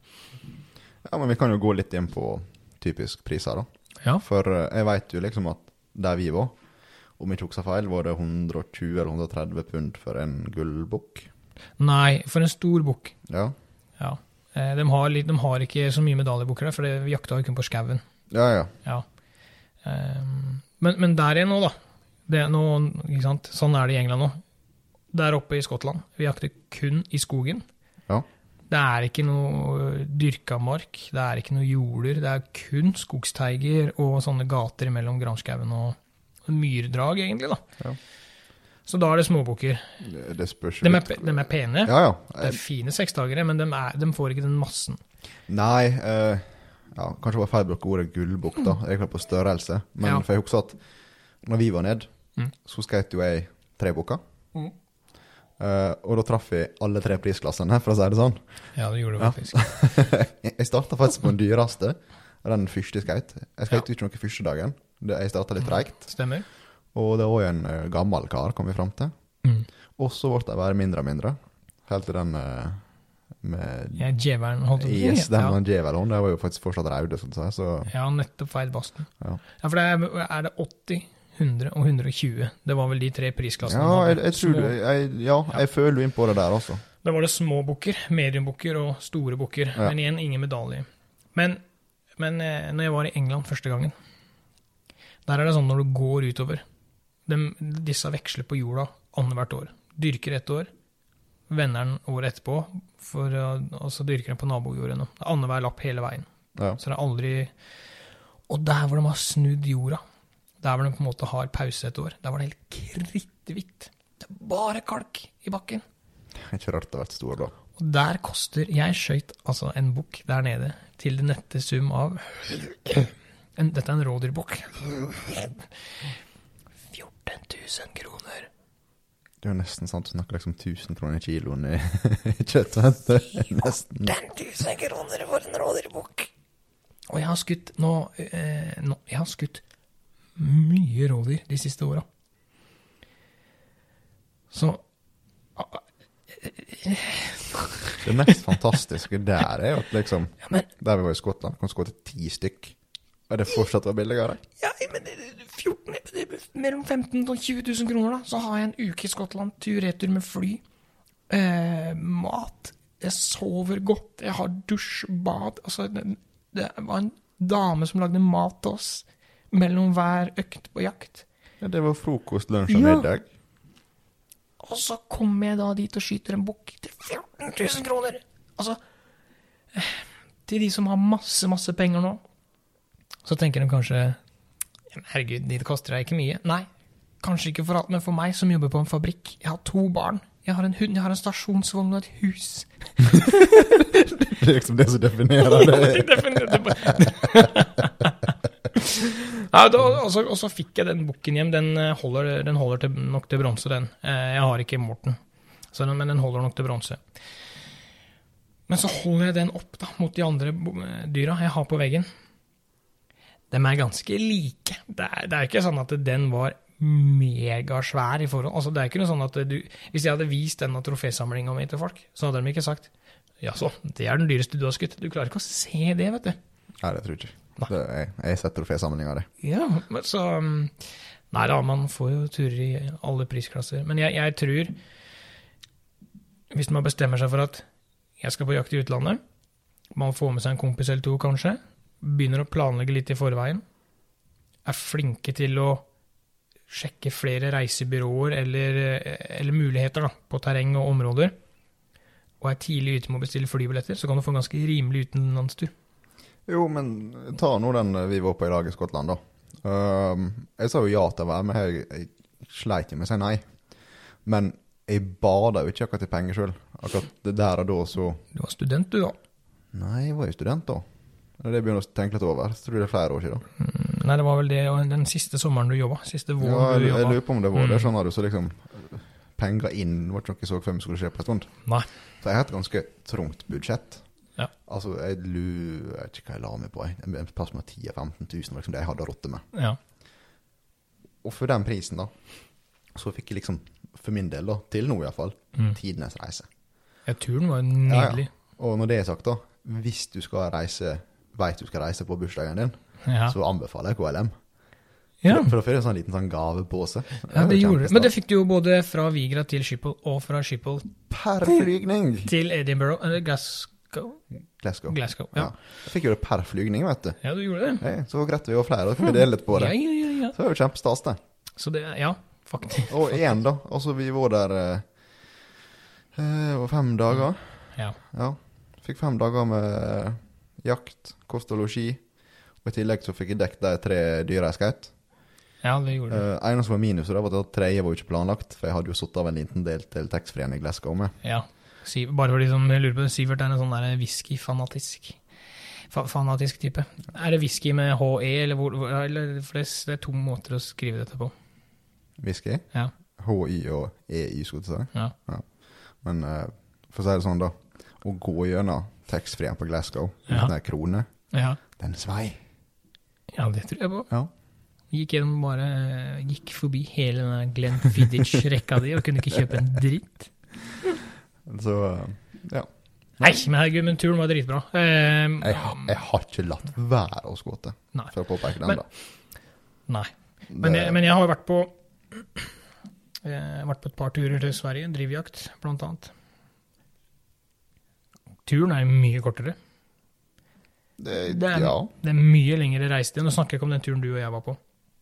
Ja, men vi kan jo gå litt inn på typisk priser, da. Ja. For eh, jeg veit jo liksom at der vi var, om jeg ikke husker feil, var det 120 eller 130 pund for en gullbukk. Nei, for en stor bukk. Ja. Ja. Eh, de, har litt, de har ikke så mye medaljebukker der, for vi jakta jo kun på skauen. Ja, ja. Ja. Um, men, men der igjen nå, da. Det er noe, ikke sant? Sånn er det i England nå. Der oppe i Skottland. Vi jakter kun i skogen. Ja. Det er ikke noe dyrka mark, det er ikke noe jorder. Det er kun skogsteiger og sånne gater mellom granskauen og myrdrag, egentlig. da. Ja. Så da er det småbukker. Det, det spørs De er, de er pene. Ja, ja. Det er fine seksdagere, men de, er, de får ikke den massen. Nei, eh, ja, kanskje det var feil å bruke ordet gullbukk, da. Egentlig på størrelse. Men for jeg husker at når vi var ned, Mm. så skjøt jo jeg tre bukker. Mm. Uh, og da traff vi alle tre prisklassene, for å si det sånn. Ja, det gjorde det Ja. jeg starta faktisk på den dyreste, den første skøyt. Jeg skøyt ikke noe første dagen. Jeg starta litt treigt. Stemmer. Og det var jo en eh, gammel kar, kom vi fram til. Mm. Og så ble de bare mindre og mindre. Helt til den eh, med Ja, djevelen holdt på. Yes, den Ja. med djevelhånd. Det var jo faktisk fortsatt raude, sånn så, så Ja, nettopp feil basten. Ja. Ja, for det er, er det 80, 100 og 120. Det var vel de tre prisklassene. Ja, jeg, jeg tror Jeg, ja, jeg føler inn på det der også. Da var det små bukker, mediumbukker og store bukker. Ja. Men igjen, ingen medalje. Men, men eh, når jeg var i England første gangen, der er det sånn når du går utover de, Disse veksler på jorda annethvert år. Dyrker ett år, vender den året etterpå, for, og så dyrker den på nabojordene. Er Annenhver lapp hele veien. Ja. Så det er aldri Og der hvor de har snudd jorda, der hvor de på en måte har pause et år, der var det helt kritthvitt. Det er bare kalk i bakken. Ikke rart det har vært stor, da. Og der koster Jeg skøyt altså en bukk der nede til den nette sum av en, Dette er en rådyrbukk. 14 000 kroner. Det er jo nesten sant du snakker liksom 1000 kroner kiloen i kjøtt. Nesten. 14 000 kroner for en rådyrbukk! Og jeg har skutt nå, eh, nå Jeg har skutt mye rådyr de siste åra. Så Det mest fantastiske der er jo at liksom Ja, men Der vi var i Skottland, kan skåte ti stykk. Og det fortsatt var billigere. Ja, men det- det- 14, er mellom 15 000 og 20 000 kroner, da. Så har jeg en uke i Skottland, tur-retur med fly. Eh, mat. Jeg sover godt. Jeg har dusj, bad. Altså, det, det var en dame som lagde mat til oss mellom hver økt på jakt. Ja, det var frokost, lunsj og Ja. middag. Og så kommer jeg da dit og skyter en bukk til 14 000 kroner! Altså eh, Til de som har masse, masse penger nå, så tenker de kanskje Herregud, det koster deg ikke mye. Nei, kanskje ikke for alt, men for meg som jobber på en fabrikk. Jeg har to barn. Jeg har en hund, jeg har en stasjonsvogn og et hus. Det er liksom det som definerer det. ja, da, og, så, og så fikk jeg den bukken hjem. Den eh, holder, den holder til, nok til bronse, den. Eh, Jeg har ikke Morten, den, men den holder nok til bronse. Men så holder jeg den opp da, mot de andre eh, dyra jeg har på veggen. De er ganske like. Det er, det er ikke sånn at den var megasvær i forhold. Altså, det er ikke noe sånn at du Hvis jeg hadde vist denne trofésamlinga mi til folk, så hadde de ikke sagt Jaså, det er den dyreste du har skutt. Du klarer ikke å se det, vet du. Nei, det tror jeg ikke. Det jeg, jeg setter flere sammenheng av det. Ja, men så um, Nei da, man får jo turer i alle prisklasser. Men jeg, jeg tror hvis man bestemmer seg for at jeg skal på jakt i utlandet, man får med seg en kompis eller to kanskje, begynner å planlegge litt i forveien, er flinke til å sjekke flere reisebyråer eller, eller muligheter da, på terreng og områder, og er tidlig ute med å bestille flybilletter, så kan du få en ganske rimelig utenlandstur. Jo, men ta nå den vi var på i dag i Skottland, da. Um, jeg sa jo ja til å være med, jeg, jeg sleit jo med å si nei. Men jeg bada jo ikke akkurat i penger sjøl. Akkurat det der og da så Du var student, du, da. Nei, jeg var jo student da. Det er det jeg begynner å tenke litt over. Så tror jeg det er flere år siden. Mm, Nei, det var vel det, den siste sommeren du jobba. Siste Ja, våren jeg, du jeg lurer på om det var det. sånn Skjønner du, så liksom Penger inn var ikke noe jeg så for meg skulle skje på en stund. Nei. Så jeg har et ganske trangt budsjett. Ja. Altså, jeg lurer ikke hva jeg la meg på. jeg. En plass med 10 000-15 000 liksom det jeg hadde å med. Ja. Og for den prisen, da, så fikk jeg liksom, for min del, da, til nå iallfall, Mm. tidenes reise. ja, turen var nydelig. Og når det er sagt, da, hvis du skal reise, veit du skal reise på bursdagen din, Ja. så anbefaler jeg KLM. ja. For, å du en sånn liten sånn gavepose. ja, det gjorde det. Men det fikk du jo både fra Vigra til Schiphol og fra Schiphol Per flygning! til Edinburgh eller Glasgow. Glasgow. Glasgow Ja. ja. Jeg fikk jo det per flygning, vet du. ja, du gjorde det. Hey, så greit vi var flere, da kunne vi dele litt på det. ja, ja, ja. Så det var jo kjempestas, det. Så det, ja, faktisk. Og igjen, da. Altså, vi var der eh, eh, fem dager. Ja. Ja. Fikk fem dager med jakt, kost og losji. Og i tillegg så fikk jeg dekket de tre dyra jeg skjøt. ja, det gjorde det. Uh, eneste som var minus, det var at tredje var jo ikke planlagt. For jeg hadde jo satt av en liten del til taxfree-en i Glasgow med. Ja. Bare for de som lurer på det, Sivert er en sånn whisky-fanatisk. Fa fanatisk type. Er det whisky med HE, eller hvor, eller, for det, det er to måter å skrive dette på. Whisky. Ja. HI og EI, skulle jeg si. Ja. Men uh, for å si det sånn, da. Å gå gjennom taxfree-en på Glasgow Ja. uten ei krone, Ja. den svei. ja, det tror jeg på. Ja. Gikk gjennom bare Gikk forbi hele den Glenn Fiddich-rekka di og kunne ikke kjøpe en dritt. Så ja. Nei, men herregud, men turen var dritbra. Um, Jeg, jeg har ikke latt være å skåte, Nei. for å påpeke den, Men- da. Nei. Men jeg, men jeg har vært på eh, vært på et par turer til Sverige, drivjakt blant annet. Turen er mye kortere. det, Det er, ja. det er mye lengre reisetid. Nå snakker jeg ikke om den turen du og jeg var på.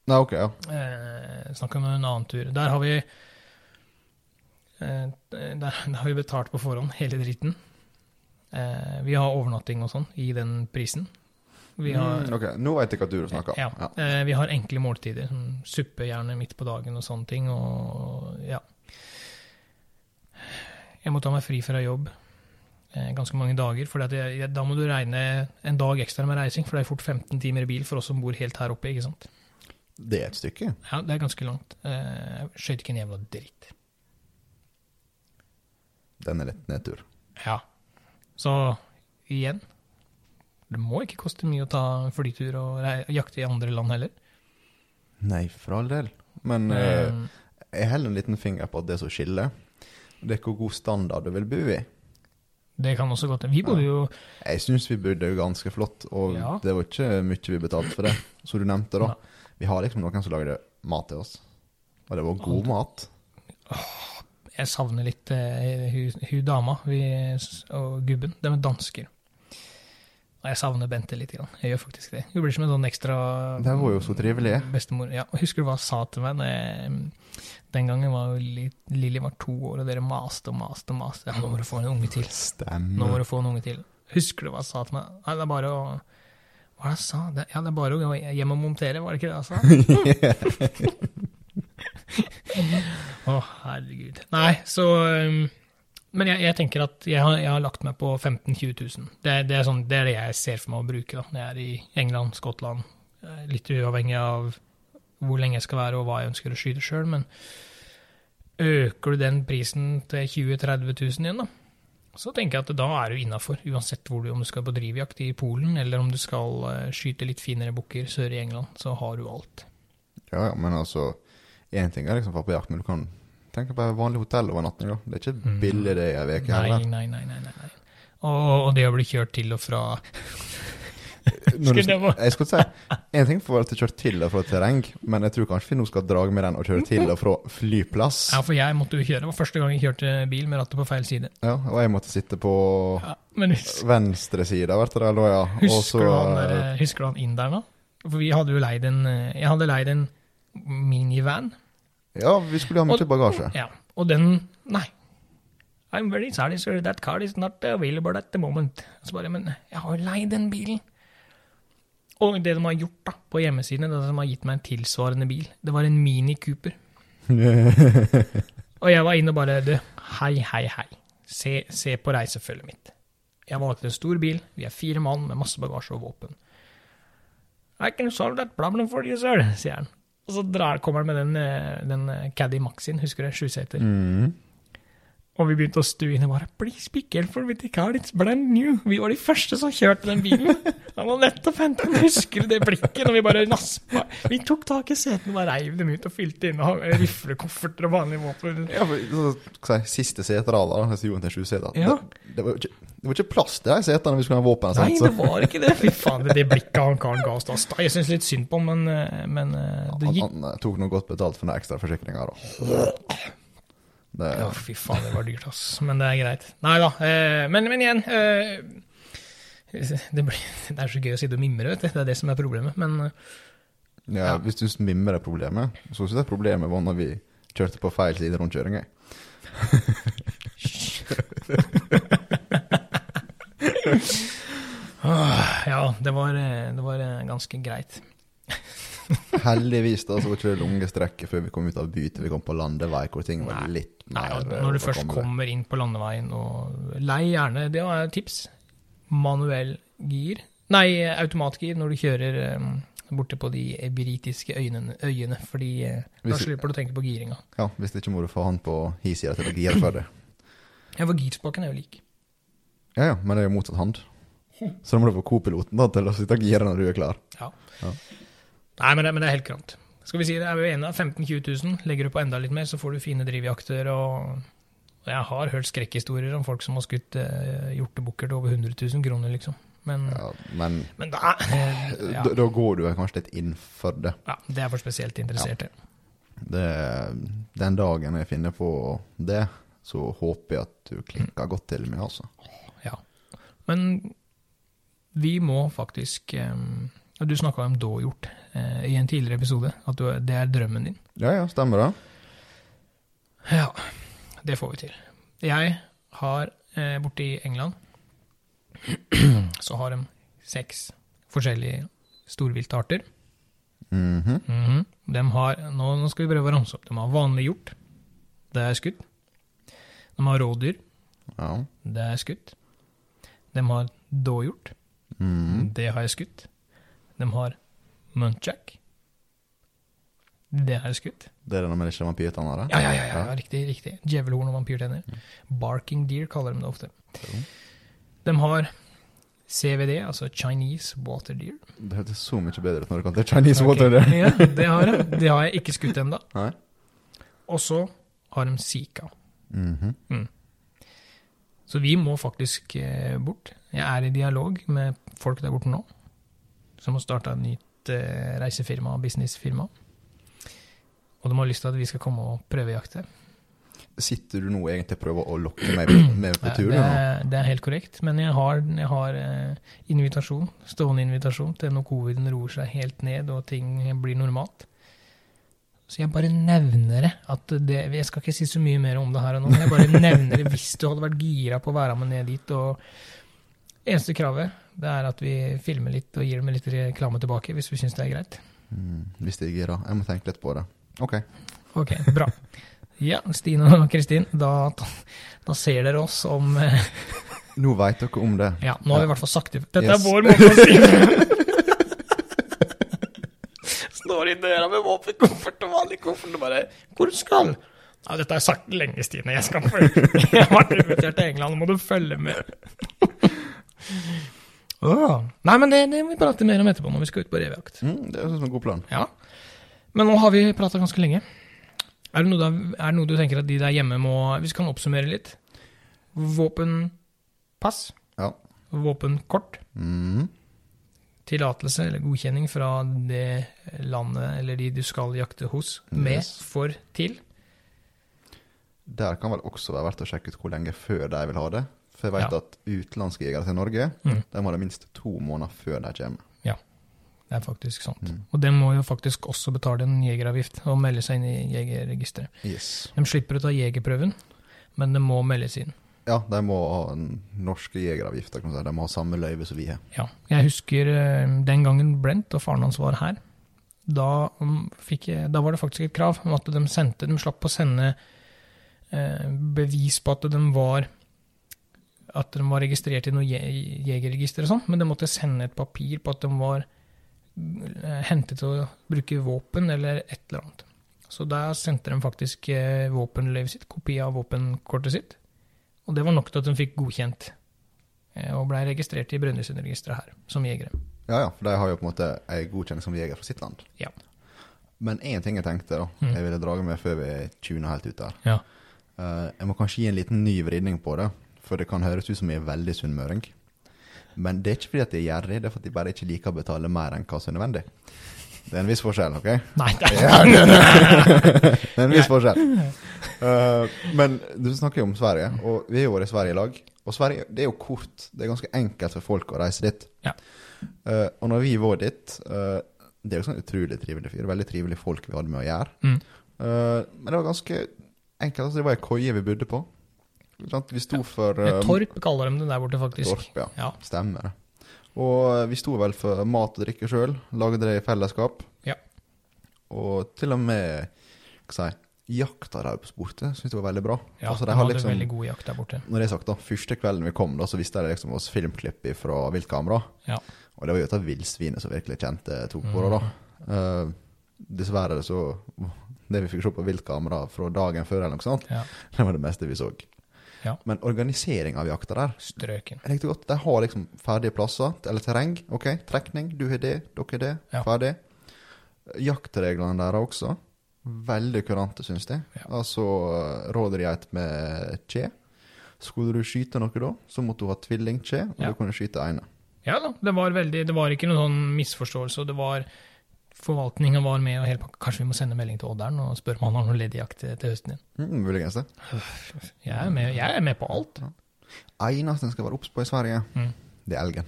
Nei, ok, ja. Eh, snakker om en annen tur. Der har vi der, der har vi betalt på forhånd, hele dritten. Eh, vi har overnatting og sånn i den prisen. Vi har, Mm, ok, nå vet jeg hva du snakker om. Ja. ja. vi har enkle måltider, som suppe gjerne midt på dagen og sånne ting. Og ja. Jeg må ta meg fri fra jobb eh, ganske mange dager, for da må du regne en dag ekstra med reising, for det er fort 15 timer i bil for oss som bor helt her oppe. ikke sant? Det er et stykke. Ja, det er ganske langt. Eh, Jeg skjøt ikke en jævla dritt. Den er litt nedtur. Ja. Så igjen Det må ikke koste mye å ta flytur og jakte i andre land heller. Nei, for all del. Men Eh, jeg heller en liten finger på at det som skiller, det er hvor god standard du vil bo i. Det kan også godt Vi bodde jo Jeg syns vi bodde ganske flott, og Ja. det var ikke mye vi betalte for det. Som du nevnte, da. Vi har liksom noen som lagde mat til oss. Og det var god mat. Jeg savner litt eh, hun, hun dama vi, og gubben. De er dansker. Og jeg savner Bente litt. Grann. Jeg gjør faktisk det. Hun blir som en sånn ekstra Det var jo så trivelig. bestemor. Ja, Husker du hva hun sa til meg? Jeg, den gangen var jo Li- Lilly var to år, og dere maste og maste og maste. Ja, nå må du få en unge til. Nå må Stemmer. du få en unge til. Husker du hva hun sa til meg? Nei, det er bare å Hva er det hun sa? Det, ja, det er bare å hjem og montere, var det ikke det hun sa? Å, herregud. Nei, så um, Men jeg, jeg tenker at jeg har, jeg har lagt meg på 15 000-20 000. Det, det, er sånn, det er det jeg ser for meg å bruke da, når jeg er i England, Skottland. Eh, Litt uavhengig av hvor lenge jeg skal være og hva jeg ønsker å skyte sjøl, men øker du den prisen til 20 000-30 000 igjen, da, så tenker jeg at da er du innafor, uansett du, om du skal på drivjakt i Polen, eller om du skal eh, skyte litt finere bukker sør i England, så har du alt. Ja, men altså Én ting er liksom å dra på jakt, men du kan tenke på et vanlig hotellovernatting. da. Det er ikke Mm. billig det i ei uke heller. nei, nei, nei, nei, nei. Og, det å bli kjørt til og fra Når du, det jeg skulle si En ting være til å kjøre til og fra terreng, men jeg tror kanskje vi nå skal dra med den og kjøre til og fra flyplass. Ja, for jeg måtte jo kjøre. Det var første gang jeg kjørte bil med rattet på feil side. Ja, og jeg måtte sitte på Ja, husk, venstre side, vet dere, da, ja. Husker, du han der, eh, husker du han inn der nå? For vi hadde jo leid en eh, Jeg hadde leid en minivan. Ja, vi skulle ha mye bagasje. Ja, og den Nei. I'm very sorry, sir. That car is not available at the moment. Så bare, men jeg har jo leid den bilen. Og det de har gjort da, på hjemmesidene, det de har gitt meg en tilsvarende bil, det var en Mini Cooper. Og jeg var inne og bare Du, hei, hei, hei. Se, se på reisefølget mitt. Jeg valgte en stor bil. Vi er fire mann med masse bagasje og våpen. I can solve that problem for you, sir, sier han. Og så drar, kommer han med den, eh, den Caddy Maxin, husker du? Sjuseter. Mm. Og vi begynte å stue inn og bare Please be careful with the car, it's brand new. Vi var de første som kjørte den bilen. Han var nettopp hentet den, husker du det blikket? Når vi bare naspa Vi tok tak i setene og reiv dem ut og fylte inn og riflekofferter og vanlige våpen. Ja, for, siste seterada, da, hvis Johan til sju seter. Ja. Det, det, var ikke, det var ikke plass til de setene vi skulle ha våpen. Nei, det var ikke det. Fy faen, det, det blikket han karen ga oss da. Jeg syns litt synd på ham, men, eh, men eh, det han, gikk han han, tok noe godt betalt for den ekstra forsikringa, da. Det, Ja, fy faen, det var dyrt, ass. Men det er greit. Nei da. Eh, men, men igjen eh, det, blir, det er så gøy å sitte og mimre, vet du. Det er det som er problemet. Men eh, ja, ja. Hvis du mimrer problemet, så syns jeg problemet var når vi kjørte på feil side rundt kjøringa. ja, det var, det var ganske greit. Heldigvis da, så var ikke det lange strekket før vi kom ut av by til vi kom på landevei, hvor ting var litt Nei, mer og eh, når du først kommer inn på landeveien og Lei gjerne, det var et tips, manuell gir. Nei, automatgir når du kjører um, borte på de britiske øyene, øyene fordi hvis, da slipper du å tenke på giringa. Ja, hvis det ikke må du få han på hi-sida til å gire for det. Ja, for girspaken er jo lik. Ja, ja, men det er jo motsatt hand. Så da må du få co-piloten til å sitte og gire når du er klar. Ja. Ja. Nei, men det, men det er helt kurant. Skal vi si det er vi enige? 15 000-20 000. Legger du på enda litt mer, så får du fine drivjakter. Og, jeg har hørt skrekkhistorier om folk som har skutt eh, hjortebukker til over 100 000 kroner, liksom. Men, Ja, men men da, eh, ja, da, da går du kanskje litt inn for det. ja, det er for spesielt interesserte. det. Den dagen jeg finner på det, så håper jeg at du klikker godt til meg, altså. Ja. Men vi må faktisk eh, Du snakka om dåhjort eh, i en tidligere episode. At du, det er drømmen din. Ja, ja, stemmer det. Ja, det får vi til. Jeg har eh, borte i England så har de seks forskjellige storviltarter. Mhm. Mhm. De har, nå, nå skal vi prøve å ramse opp. De har vanlig hjort. Det er skutt. De har rådyr. Ja. Det er skutt. De har dåhjort. Mhm. Det har jeg skutt. De har muntjack. Det har jeg skutt. Det er det med ikke vampyrtanner? det? Ja, ja, ja, ja, riktig. riktig. Djevelhorn og vampyrtenner. Barking deer kaller de det ofte. De har CVD, altså Chinese water deer. Det hørtes så mye bedre ut når det kan til Chinese okay. water. Deer. ja, det har jeg. Det har jeg ikke skutt ennå. Og så har de Zika. Mhm. Så vi må faktisk eh, bort. Jeg er i dialog med folk der borte nå, som har starta et nytt eh, reisefirma, businessfirma. Og de har lyst til at vi skal komme og prøvejakte. Sitter du nå egentlig og prøver å lokke meg med på Ja, det, er, det er helt korrekt, men jeg har, jeg har eh, invitasjon, stående invitasjon til når coviden roer seg helt ned og ting blir normalt. Så jeg bare nevner det. at det, Jeg skal ikke si så mye mer om det her og nå, men jeg bare nevner det hvis du hadde vært gira på å være med ned dit. og Eneste kravet det er at vi filmer litt og gir dem litt reklame tilbake, hvis vi syns det er greit. Mm, hvis det er gira. Jeg må tenke litt på det. Ok. Ok, bra. Ja, Stine og Kristin, da, da ser dere oss om eh, Nå veit dere om det. Ja, nå har vi i hvert fall sagt det. Dette Yes. er vår måte å si det Står i døra med våpenkoffert og vanlig koffert og bare 'Hvor skal?' Ja, dette har jeg sagt lenge, Stine. Jeg skal følge Jeg har vært invitert til England, nå må du følge med. Åh. Nei, men det, det må vi prate mer om etterpå, når vi skal ut på revejakt. Mm, det høres ut som en god plan. Ja. Men nå har vi prata ganske lenge. Er det, noe da, er det noe du tenker at de der hjemme må Hvis vi kan oppsummere litt. Våpenpass. Ja. Våpenkort. Mm, tillatelse eller godkjenning fra det landet eller de du skal jakte hos, med Yes. for til. Der kan vel også være verdt å sjekke ut hvor lenge før de vil ha det. For jeg vet Ja. at utenlandske jegere til Norge Mm. de må det minst to måneder før de kommer. Ja, Det er faktisk sant. Mm. Og de må jo faktisk også betale en jegeravgift og melde seg inn i jegerregisteret. Yes. De slipper å ta jegerprøven, men de må meldes inn. Ja, de må ha norske jegeravgifter. kan si. De må ha samme løyve som vi har. Ja. Jeg husker eh, den gangen Brent og faren hans var her. Da, um, jeg, da var det faktisk et krav om at de sendte De slapp å sende eh, bevis på at de var at de var registrert i noe je- jegerregister og sånn, men de måtte sende et papir på at de var eh, hentet til å bruke våpen eller et eller annet. Så da sendte de faktisk eh, våpenløyvet sitt, kopi av våpenkortet sitt. Og det var nok til at de fikk godkjent eh, og ble registrert i Brønnøysundregisteret her, som jegere. Ja, ja, for de har jo på en måte ei godkjenning som jeger fra sitt land. Ja. Men én ting jeg tenkte, da, Mm. jeg ville dra med før vi tuner helt ut der. Ja. Jeg må kanskje gi en liten ny vridning på det, for det kan høres ut som jeg er veldig sunnmøring. Men det er ikke fordi at jeg er gjerrig, det er fordi jeg bare ikke liker å betale mer enn hva som er nødvendig. Det er en viss forskjell, OK? Nei, det er Ja, det er en viss forskjell. Uh, men du snakker jo om Sverige, og vi har vært i Sverige i lag. Og Sverige det er jo kort. Det er ganske enkelt for folk å reise dit. Ja. Uh, og når vi var dit uh, Det er jo sånn utrolig trivelig fyr. Veldig trivelige folk vi hadde med å gjøre. Mm. Men det var ganske enkelt. Altså, det var ei koie vi bodde på. Vi sto for eh, torp kaller de det der borte, faktisk. Torp, ja. Ja. Stemmer. Og eh, vi sto vel for mat og drikke sjøl. Lagde det i fellesskap. Ja. Og til og med hva si, jakta der sportet syns jeg var veldig bra. Ja, altså, de de hadde liksom, veldig god jakt der borte. når det er sagt da, Første kvelden vi kom, da, så viste de liksom oss filmklipp fra viltkamera. Ja. Og det var jo dette villsvinet som virkelig kjente tok på det. da. Uh, dessverre så Det vi fikk se på viltkamera fra dagen før, eller noe sånt, Ja. det var det meste vi så. Ja. Men organisering av jakta der Strøken. jeg likte godt. De har liksom ferdige plasser, eller terreng. Ok, trekning, du har det, dere har det. Ja. Ferdig. Jaktreglene der også. Veldig kurante, syns jeg. Ja. Altså rådyrgeit med kje. Skulle du skyte noe da, så måtte du ha tvillingkje, og Ja. du kunne skyte ene. Ja da, det var veldig Det var ikke noen sånn misforståelse, og det var Forvaltninga var med, og hele pakka. Kanskje vi må sende melding til Odderen og spørre om han har noe leddjakt jakt til til høsten din. Mm, muligens det. Jeg er med, jeg er med på alt. Eneste en skal være obs på i Sverige, Mm. det er elgen.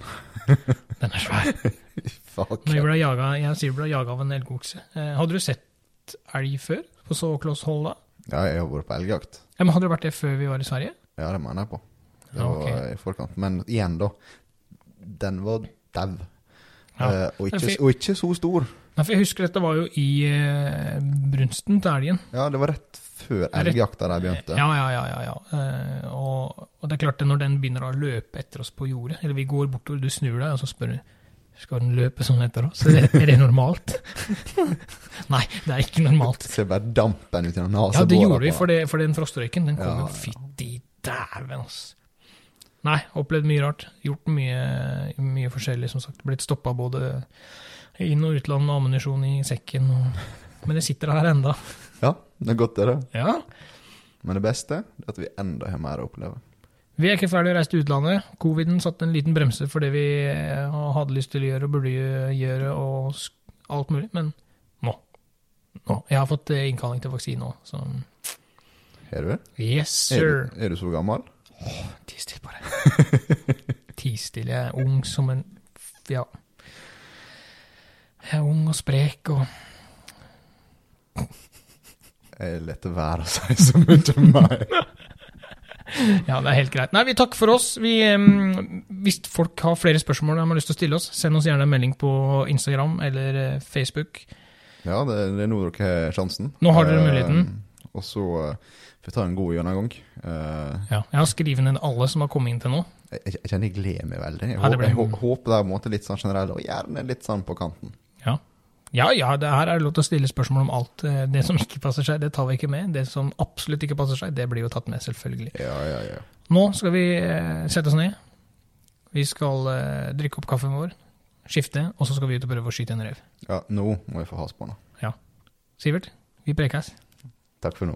Den er svær. Fuck. Vi ble jaga, jeg sier du ble jaga av en elgokse. Eh, hadde du sett elg før? På så kloss hold da? Ja, jeg har vært på elgjakt. Ja, men hadde du vært det før vi var i Sverige? Ja, det mener jeg på. Det Ja, var ok. i forkant. Men igjen, da. Den var dau. Ja. Eh, og, ikke, og ikke så stor. Nei, for jeg husker dette var jo i eh, brunsten til elgen. Ja, det var rett før elgjakta der begynte. Ja, ja, ja. ja, ja. Eh, og, og det er klart, det når den begynner å løpe etter oss på jordet, eller vi går bortover, du snur deg, og så spør du skal den løpe sånn etter oss? Er det, er det normalt? Nei, det er ikke normalt. Ser bare dampen ut gjennom nesa. Ja, det gjorde vi, for, det, for den frostrøyken, den kom jo ja. fytti dæven, ass. Nei, opplevd mye rart. Gjort mye, mye forskjellig, som sagt. Blitt stoppa både inn- og utland, ammunisjon i sekken. Og... Men det sitter her enda. Ja, det er godt, det. Da. Ja. Men det beste er at vi enda har mer å oppleve. Vi er ikke ferdig å reise til utlandet. Coviden satte en liten bremse for det vi eh, hadde lyst til å gjøre og burde gjøre, og alt mulig. Men nå. nå. Jeg har fått eh, innkalling til vaksine nå, så Har du? yes, Er, sir. du- er du så gammel? Ti stille, bare. Ti stille. Jeg er ung som en Ja. Jeg er ung og sprek og Jeg lar være å si så mye meg. Ja, det er helt greit. Nei, vi takker for oss. Vi, um, hvis folk har flere spørsmål de har lyst til å stille oss, send oss gjerne en melding på Instagram eller eh, Facebook. Ja, det, det er nå dere har sjansen. Nå har dere Eh, muligheten. og så uh, får vi ta en god gjennomgang. Uh, Ja, jeg har skrevet ned alle som har kommet inn til nå. jeg, jeg jeg kjenner jeg gleder meg veldig. Jeg, Ja, det jeg håper det er en måte litt sånn generell, og gjerne litt sånn på kanten. Ja. Ja, ja, det her er det lov til å stille spørsmål om alt. Eh, Det som ikke passer seg, det tar vi ikke med. Det som absolutt ikke passer seg, det blir jo tatt med, selvfølgelig. Ja, ja, ja. Nå skal vi eh, sette oss ned. Vi skal drikke opp kaffen vår, skifte, og så skal vi ut og prøve å skyte en rev. ja nå må vi få has på nå. Sivert, vi prekes. Takk for nå.